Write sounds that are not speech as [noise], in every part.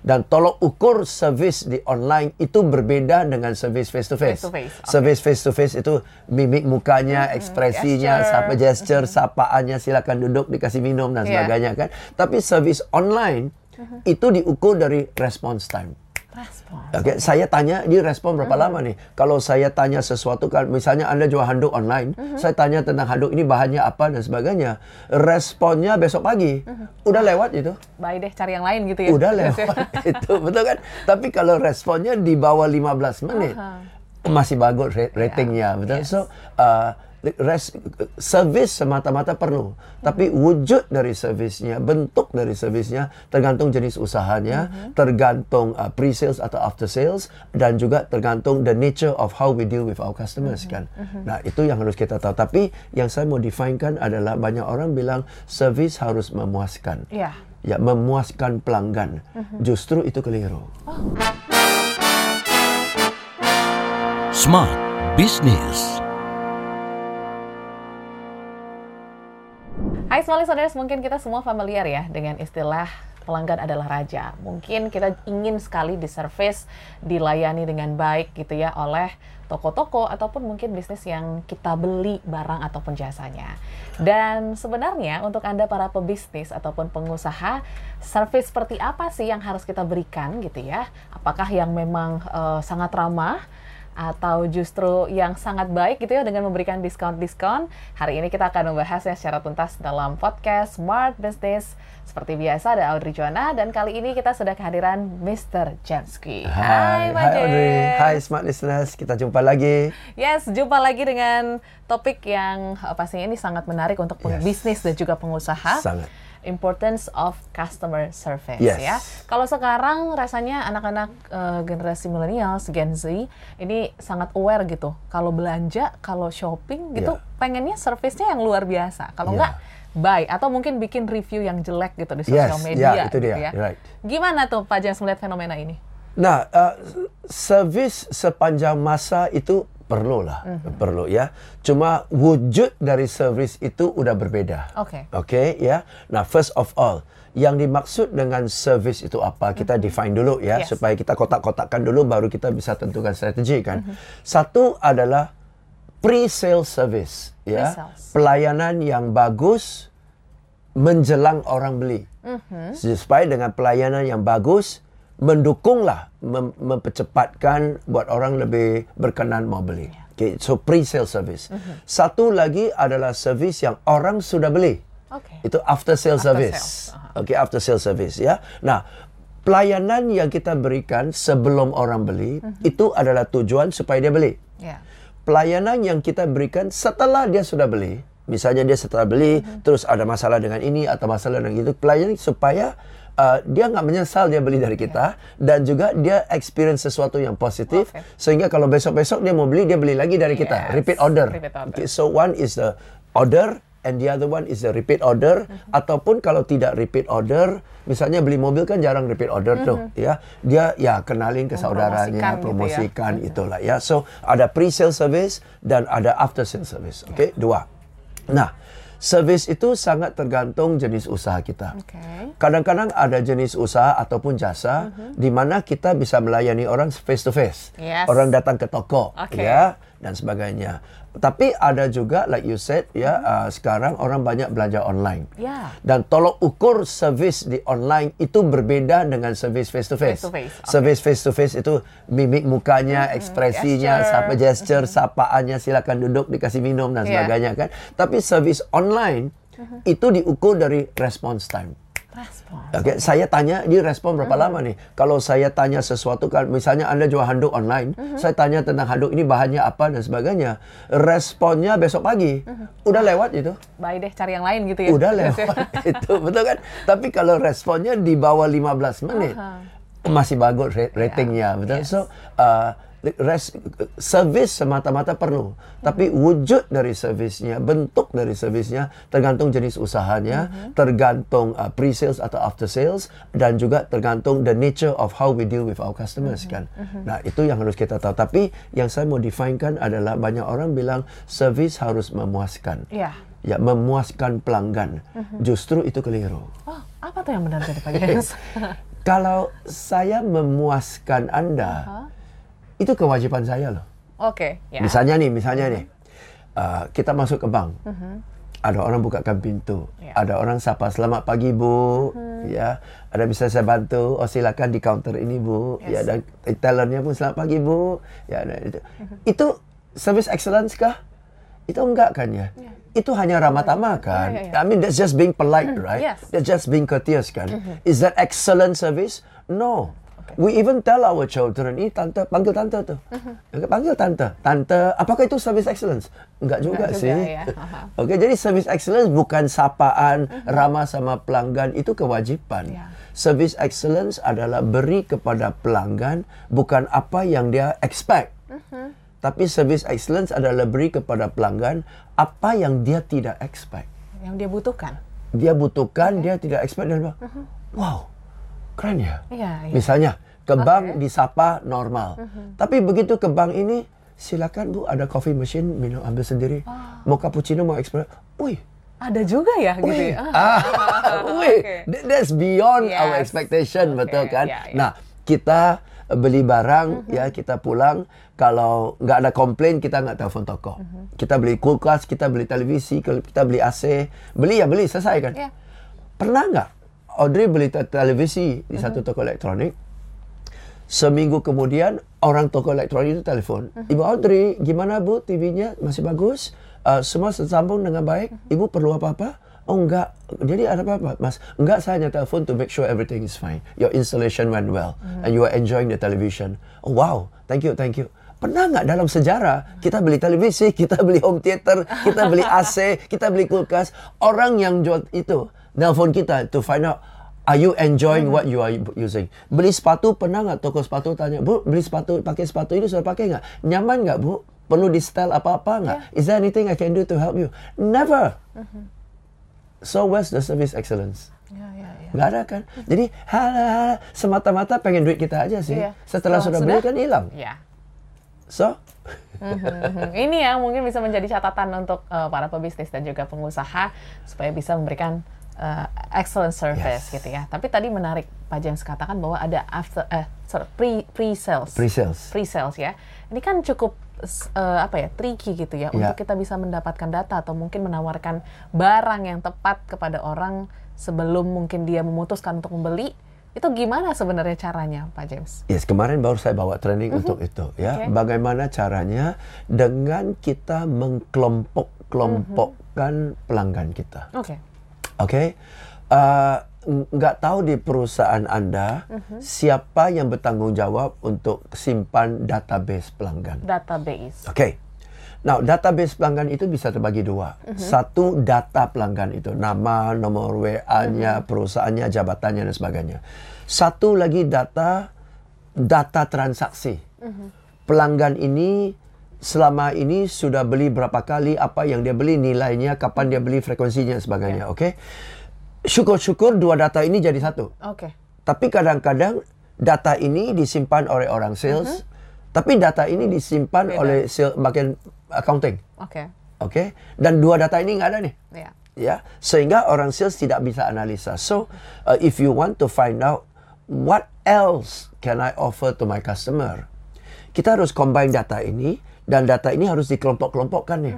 Dan tolok ukur servis di online itu berbeda dengan servis face to face. Face to face, okay. Servis face to face itu mimik mukanya, ekspresinya, gesture. sapa gesture, sapaannya silakan duduk dikasih minum dan Yeah. sebagainya kan. Tapi servis online itu diukur dari response time. Respon. Oke, saya tanya dia respon berapa lama nih? Kalau saya tanya sesuatu kan misalnya Anda jual handuk online, saya tanya tentang handuk ini bahannya apa dan sebagainya. Responnya besok pagi. Udah lewat itu. Baik deh, cari yang lain gitu ya. Udah lewat [laughs] itu, betul kan? Tapi kalau responnya di bawah 15 menit masih bagus ra- ratingnya, betul. Yes. So uh, res, servis semata-mata perlu, tapi wujud dari servisnya, bentuk dari servisnya tergantung jenis usahanya, tergantung uh, pre-sales atau after sales dan juga tergantung the nature of how we deal with our customers kan. Nah, itu yang harus kita tahu. Tapi yang saya mau definekan adalah banyak orang bilang servis harus memuaskan. Iya. Ya, memuaskan pelanggan. Justru itu keliru. Smart Business. Small Listeners, mungkin kita semua familiar ya dengan istilah pelanggan adalah raja. Mungkin kita ingin sekali diservis, dilayani dengan baik gitu ya oleh toko-toko ataupun mungkin bisnis yang kita beli barang ataupun jasanya. Dan sebenarnya untuk Anda para pebisnis ataupun pengusaha, servis seperti apa sih yang harus kita berikan gitu ya? Apakah yang memang eh, sangat ramah atau justru yang sangat baik gitu ya dengan memberikan diskon-diskon. Hari ini kita akan membahasnya secara tuntas dalam podcast Smart Business. Seperti biasa ada Audrey Joana dan kali ini kita sudah kehadiran Mr. Jansky. Hai, Pak hai Audrey. Hai Smart Listeners, kita jumpa lagi. Yes, jumpa lagi dengan topik yang pastinya ini sangat menarik untuk Yes. bisnis dan juga pengusaha. Sangat. Importance of customer service Yes. ya. Kalau sekarang rasanya anak-anak eh, generasi milenial, Gen Z ini sangat aware gitu. Kalau belanja, kalau shopping gitu, Yeah. pengennya servisnya yang luar biasa. Kalau Yeah. enggak buy atau mungkin bikin review yang jelek gitu di sosial Yes, media yeah, itu gitu dia, ya. right. Gimana tuh Pak James melihat fenomena ini? Nah, uh, servis sepanjang masa itu perlu lah, perlu ya. Cuma wujud dari servis itu udah berbeda. Oke. Oke, ya. Nah, first of all, yang dimaksud dengan service itu apa? Kita define dulu ya, Yes. supaya kita kotak-kotakkan dulu baru kita bisa tentukan strategi kan. Satu adalah pre-sale service ya. Pre-sales. Pelayanan yang bagus menjelang orang beli. Supaya dengan pelayanan yang bagus mendukunglah mem- mempercepatkan buat orang lebih berkenan mau beli. Okay, so pre-sale service. Satu lagi adalah service yang orang sudah beli. Oke. Itu after sale After service. sales, aha. Okay, after sale service ya. Nah, pelayanan yang kita berikan sebelum orang beli itu adalah tujuan supaya dia beli Ya. pelayanan yang kita berikan setelah dia sudah beli, misalnya dia setelah beli terus ada masalah dengan ini atau masalah dengan itu, pelayanan supaya uh, dia nggak menyesal dia beli dari kita dan juga dia experience sesuatu yang positif Oke. sehingga kalau besok-besok dia mau beli dia beli lagi dari kita, Yes, repeat order. repeat order. Okay, so one is the order and the other one is the repeat order. Ataupun kalau tidak repeat order misalnya beli mobil kan jarang repeat order tuh ya. Dia ya kenalin ke saudaranya Mempromosikan gitu ya. promosikan itulah ya. So ada pre-sale service dan ada after sale service oke dua. Nah service itu sangat tergantung jenis usaha kita. Kadang-kadang ada jenis usaha ataupun jasa di mana kita bisa melayani orang face to face. Yes. orang datang ke toko Oke. ya dan sebagainya tapi ada juga like you said ya uh, sekarang orang banyak belanja online Ya. dan tolok ukur servis di online itu berbeda dengan servis face to face. Face to face, oke. Servis face to face itu mimik mukanya, ekspresinya, gesture. sapa gesture, sapaannya silakan duduk dikasih minum dan Iya. sebagainya kan. Tapi servis online itu diukur dari response time. Respon. Oke, saya tanya dia respon berapa lama nih? Kalau saya tanya sesuatu kan misalnya Anda jual handuk online, saya tanya tentang handuk ini bahannya apa dan sebagainya. Responnya besok pagi. Udah lewat itu. Baik deh, cari yang lain gitu ya. Udah lewat [laughs] itu, betul kan? Tapi kalau responnya di bawah 15 menit masih bagus ra- ratingnya, betul. Yes. So uh, res, service semata-mata perlu, tapi wujud dari servisnya, bentuk dari servisnya tergantung jenis usahanya, tergantung uh, pre-sales atau after sales dan juga tergantung the nature of how we deal with our customers kan. Nah, itu yang harus kita tahu. Tapi yang saya mau definekan adalah banyak orang bilang service harus memuaskan. Iya. Ya, memuaskan pelanggan. Justru itu keliru. Oh, Apa tuh yang benar jadi Pak? [laughs] Kalau saya memuaskan Anda, Hah? Itu kewajiban saya loh. Oke, ya. Misalnya nih, misalnya nih, uh, kita masuk ke bank, ada orang bukakan pintu, Ya. ada orang sapa selamat pagi bu, ya, ada bisa saya bantu, oh silakan di counter ini bu, ya, Yes. dan tellernya pun selamat pagi bu, ya, dan itu, itu service excellence kah? Itu enggak kan ya? Itu hanya ramah tamah kan? Ya, ya, ya. I mean that's just being polite, [clears throat] right? yes. That's just being courteous kan? Is that excellent service? No. We even tell our children, ini tante, panggil tante tuh. Panggil tante. Tante, apakah itu service excellence? Enggak juga juga, sih. ya. [laughs] Oke, jadi service excellence bukan sapaan, ramah sama pelanggan, itu kewajiban. Ya. Service excellence adalah beri kepada pelanggan bukan apa yang dia expect. Tapi service excellence adalah beri kepada pelanggan apa yang dia tidak expect. Yang dia butuhkan. Dia butuhkan, dia tidak expect dan bilang, wow, keren ya. Iya, iya. Misalnya ke bank Oke. disapa normal, tapi begitu ke bank ini silakan bu ada coffee machine minum ambil sendiri, mau cappuccino mau espresso, wih, Ada juga ya gitu wih, ya. [laughs] ah, [laughs] wih, that- that's beyond Yes. our expectation, Oke, betul kan? iya, iya. Nah kita beli barang ya kita pulang kalau nggak ada komplain kita nggak telepon toko, kita beli kulkas, kita beli televisi, kita beli AC, beli ya beli selesai kan? Iya. Pernah nggak Audrey beli te- televisi di satu toko elektronik? Seminggu kemudian orang toko elektronik itu telepon, Ibu Audrey, gimana Bu TV-nya masih bagus? Uh, semua tersambung dengan baik? Ibu perlu apa-apa? Oh enggak, jadi ada apa-apa mas? Enggak, saya hanya telepon to make sure everything is fine. Your installation went well and you are enjoying the television. Oh wow, thank you, thank you. Pernah nggak dalam sejarah kita beli televisi, [laughs] kita beli home theater, kita beli AC, kita beli kulkas, orang yang jual itu nelpon kita to find out Are you enjoying what you are using? Beli sepatu pernah nggak toko sepatu tanya, Bu, beli sepatu, pakai sepatu ini sudah pakai nggak? Nyaman nggak, Bu? Perlu di style apa-apa nggak? Is there anything I can do to help you? Never. So where's the service excellence? Ya, ya, ya. Nggak ada kan? Jadi hala, semata-mata pengen duit kita aja sih. Iya. Setelah Setelah sudah beli kan hilang. Ya. So Mhm. Ini yang mungkin bisa menjadi catatan untuk eh, para pebisnis dan juga pengusaha supaya bisa memberikan eh, excellent service Yes. gitu ya. Tapi tadi menarik Pak James katakan bahwa ada after eh sorry, pre pre sales. pre-sales. Pre sales ya. Ini kan cukup eh, apa ya tricky gitu ya Ya. untuk kita bisa mendapatkan data atau mungkin menawarkan barang yang tepat kepada orang sebelum mungkin dia memutuskan untuk membeli. Itu gimana sebenarnya caranya Pak James? Yes, kemarin baru saya bawa training untuk itu ya. Oke. Bagaimana caranya dengan kita mengkelompok-kelompokkan pelanggan kita. Oke. Oke, Eh, n- nggak tahu di perusahaan Anda siapa yang bertanggung jawab untuk simpan database pelanggan. Database. Oke. Now, database pelanggan itu bisa terbagi dua. Satu, data pelanggan itu. Nama, nomor WA-nya, perusahaannya, jabatannya, dan sebagainya. Satu lagi data, data transaksi. Pelanggan ini selama ini sudah beli berapa kali, apa yang dia beli, nilainya, kapan dia beli, frekuensinya, sebagainya. Oke. Syukur-syukur dua data ini jadi satu. Oke. Tapi kadang-kadang data ini disimpan oleh orang sales, tapi data ini disimpan Beda. oleh sales, bagian accounting. Oke. Oke? Dan dua data ini nggak ada nih. Ya. Ya, sehingga orang sales tidak bisa analisa. So, uh, if you want to find out what else can I offer to my customer, kita harus combine data ini dan data ini harus dikelompok-kelompokkan nih.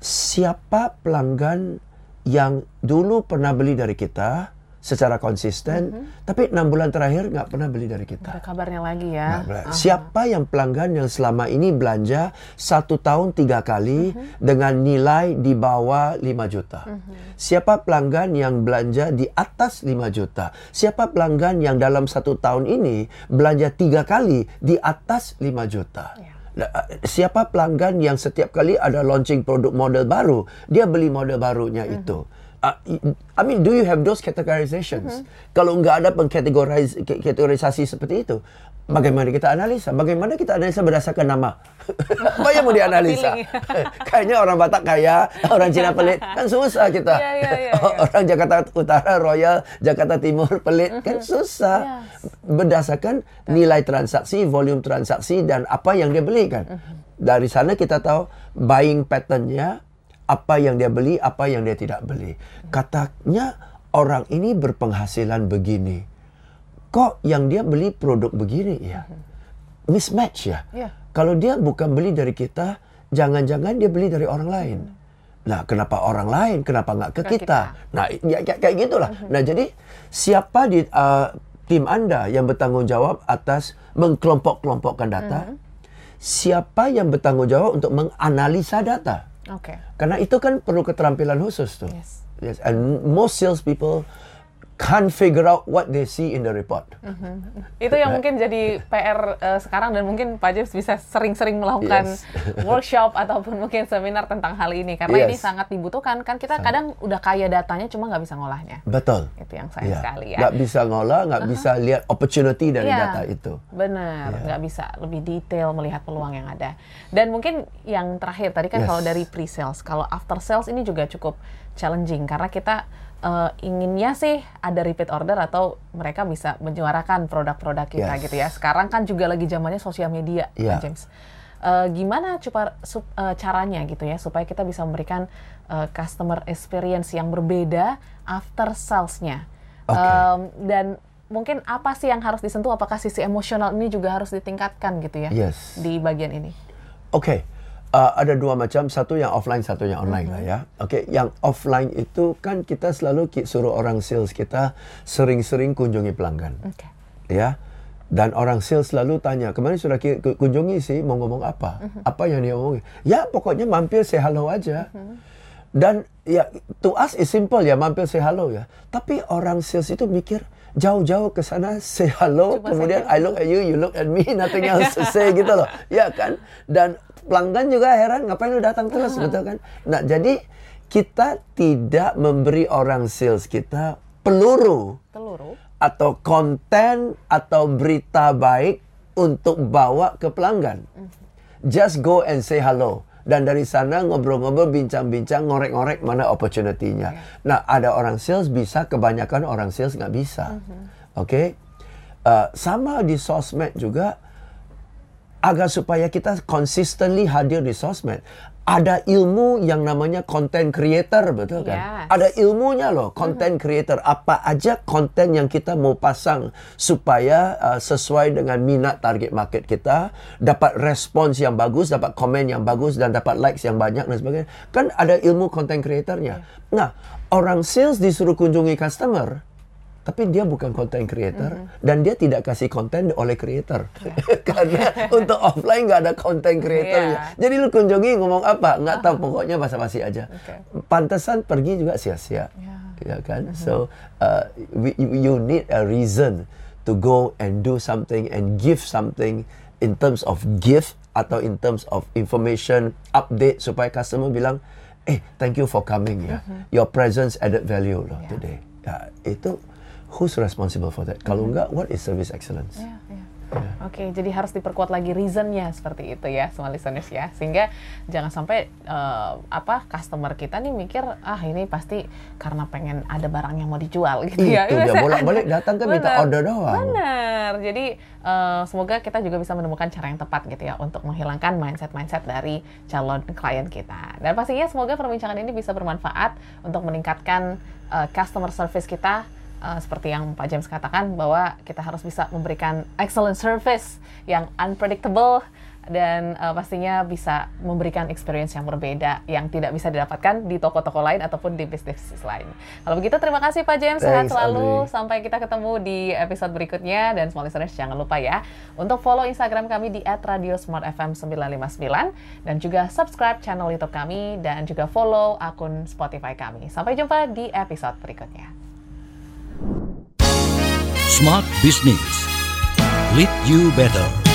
Siapa pelanggan yang dulu pernah beli dari kita secara konsisten, tapi enam bulan terakhir nggak pernah beli dari kita. Ada kabarnya lagi ya. Benar. Siapa yang pelanggan yang selama ini belanja satu tahun tiga kali dengan nilai di bawah 5 juta? Siapa pelanggan yang belanja di atas 5 juta? Siapa pelanggan yang dalam satu tahun ini belanja tiga kali di atas 5 juta? Ya. Nah, eh, Siapa pelanggan yang setiap kali ada launching produk model baru, dia beli model barunya itu? Uh, I mean, do you have those categorizations? Kalau nggak ada pengkategoris- ke- kategorisasi seperti itu, bagaimana kita analisa? Bagaimana kita analisa berdasarkan nama? [laughs] Apa yang mau dianalisa? Feeling. [laughs] Kayaknya orang Batak kaya, orang Cina pelit, kan susah kita. Iya, iya, iya, iya. [laughs] Orang Jakarta Utara Royal, Jakarta Timur pelit, kan susah. Berdasarkan nilai transaksi, volume transaksi, dan apa yang dia beli kan. Dari sana kita tahu buying patternnya, apa yang dia beli, apa yang dia tidak beli. Katanya orang ini berpenghasilan begini. Kok yang dia beli produk begini ya? Mismatch ya. Iya. Kalau dia bukan beli dari kita, jangan-jangan dia beli dari orang lain. Nah, kenapa orang lain? Kenapa nggak ke Ke kita? kita. Nah, ya, kayak, kayak gitulah. Nah, jadi siapa di uh, tim Anda yang bertanggung jawab atas mengkelompok-kelompokkan data? Siapa yang bertanggung jawab untuk menganalisa data? Oke. Karena itu kan perlu keterampilan khusus tuh. Yes. Yes, and most sales people can't figure out what they see in the report. Itu yang mungkin jadi PR eh, sekarang dan mungkin Pak James bisa sering-sering melakukan Yes. [laughs] workshop ataupun mungkin seminar tentang hal ini karena ini Yes. sangat dibutuhkan kan kita kadang udah kaya datanya cuma nggak bisa ngolahnya. Betul. Itu yang sayang Iya. sekali ya. Nggak bisa ngolah, nggak bisa lihat opportunity dari Iya, data itu. Benar, Iya. nggak bisa lebih detail melihat peluang yang ada. Dan mungkin yang terakhir tadi kan Yes. kalau dari pre-sales, kalau after sales ini juga cukup challenging karena kita eh, inginnya sih ada repeat order atau mereka bisa menyuarakan produk-produk kita Yes. gitu ya. Sekarang kan juga lagi zamannya sosial media. Pak James. Eh, gimana coba sup- eh, caranya gitu ya supaya kita bisa memberikan eh, customer experience yang berbeda after sales-nya. Oke. Em, dan mungkin apa sih yang harus disentuh? Apakah sisi emosional ini juga harus ditingkatkan gitu ya Yes. di bagian ini? Oke, uh, ada dua macam, satu yang offline, satu yang online lah ya. Oke, yang offline itu kan kita selalu suruh orang sales kita sering-sering kunjungi pelanggan, Oke. ya. Dan orang sales selalu tanya, kemarin sudah kunjungi sih, mau ngomong apa? Apa yang dia omongin? Ya, pokoknya mampir say hello aja. Dan ya, to us is simple ya, mampir say hello ya. Tapi orang sales itu mikir, jauh-jauh ke sana say hello, Cuma kemudian I look at you, you look at me, [laughs] nothing else to say gitu loh. [laughs] Ya kan? Dan pelanggan juga heran, ngapain lu datang terus, betul kan? Nah, jadi kita tidak memberi orang sales kita peluru Teluru. atau konten atau berita baik untuk bawa ke pelanggan. Just go and say hello. Dan dari sana ngobrol-ngobrol, bincang-bincang, ngorek-ngorek mana opportunity-nya. Nah, ada orang sales bisa, kebanyakan orang sales nggak bisa. Oke? Uh, sama di sosmed juga, agar supaya kita consistently hadir di sosmed. Ada ilmu yang namanya content creator, betul kan? Yes. Ada ilmunya loh, content creator. Apa aja konten yang kita mau pasang supaya uh, sesuai dengan minat target market kita, dapat respons yang bagus, dapat komen yang bagus, dan dapat likes yang banyak dan sebagainya. Kan ada ilmu content creatornya. Nah, orang sales disuruh kunjungi customer, tapi dia bukan content creator dan dia tidak kasih konten oleh creator. [laughs] Karena untuk offline nggak ada content creatornya. Iya. jadi lu kunjungi ngomong apa? Nggak tahu pokoknya basa-basi aja. Oke. pantesan pergi juga sia-sia. Ya kan? So uh, we, you need a reason to go and do something and give something in terms of gift atau in terms of information update supaya customer bilang eh thank you for coming ya. Your presence added value loh today. Ya itu who's responsible for that kalau enggak what is service excellence Ya, ya. Oke, jadi harus diperkuat lagi reasonnya seperti itu ya, semua listeners ya, sehingga jangan sampai eh, apa customer kita nih mikir ah ini pasti karena pengen ada barang yang mau dijual gitu ya. Itu dia, bolak-balik [laughs] datang kan minta order doang. Benar. Jadi eh, semoga kita juga bisa menemukan cara yang tepat gitu ya untuk menghilangkan mindset-mindset dari calon klien kita. Dan pastinya semoga perbincangan ini bisa bermanfaat untuk meningkatkan eh, customer service kita eh, seperti yang Pak James katakan bahwa kita harus bisa memberikan excellent service yang unpredictable dan eh, pastinya bisa memberikan experience yang berbeda yang tidak bisa didapatkan di toko-toko lain ataupun di bisnis lain. Kalau begitu terima kasih Pak James sehat Thanks, selalu Audrey. sampai kita ketemu di episode berikutnya dan semua listeners jangan lupa ya untuk follow Instagram kami di @radiosmartfm959 dan juga subscribe channel YouTube kami dan juga follow akun Spotify kami. Sampai jumpa di episode berikutnya. Smart Business. Lead you better.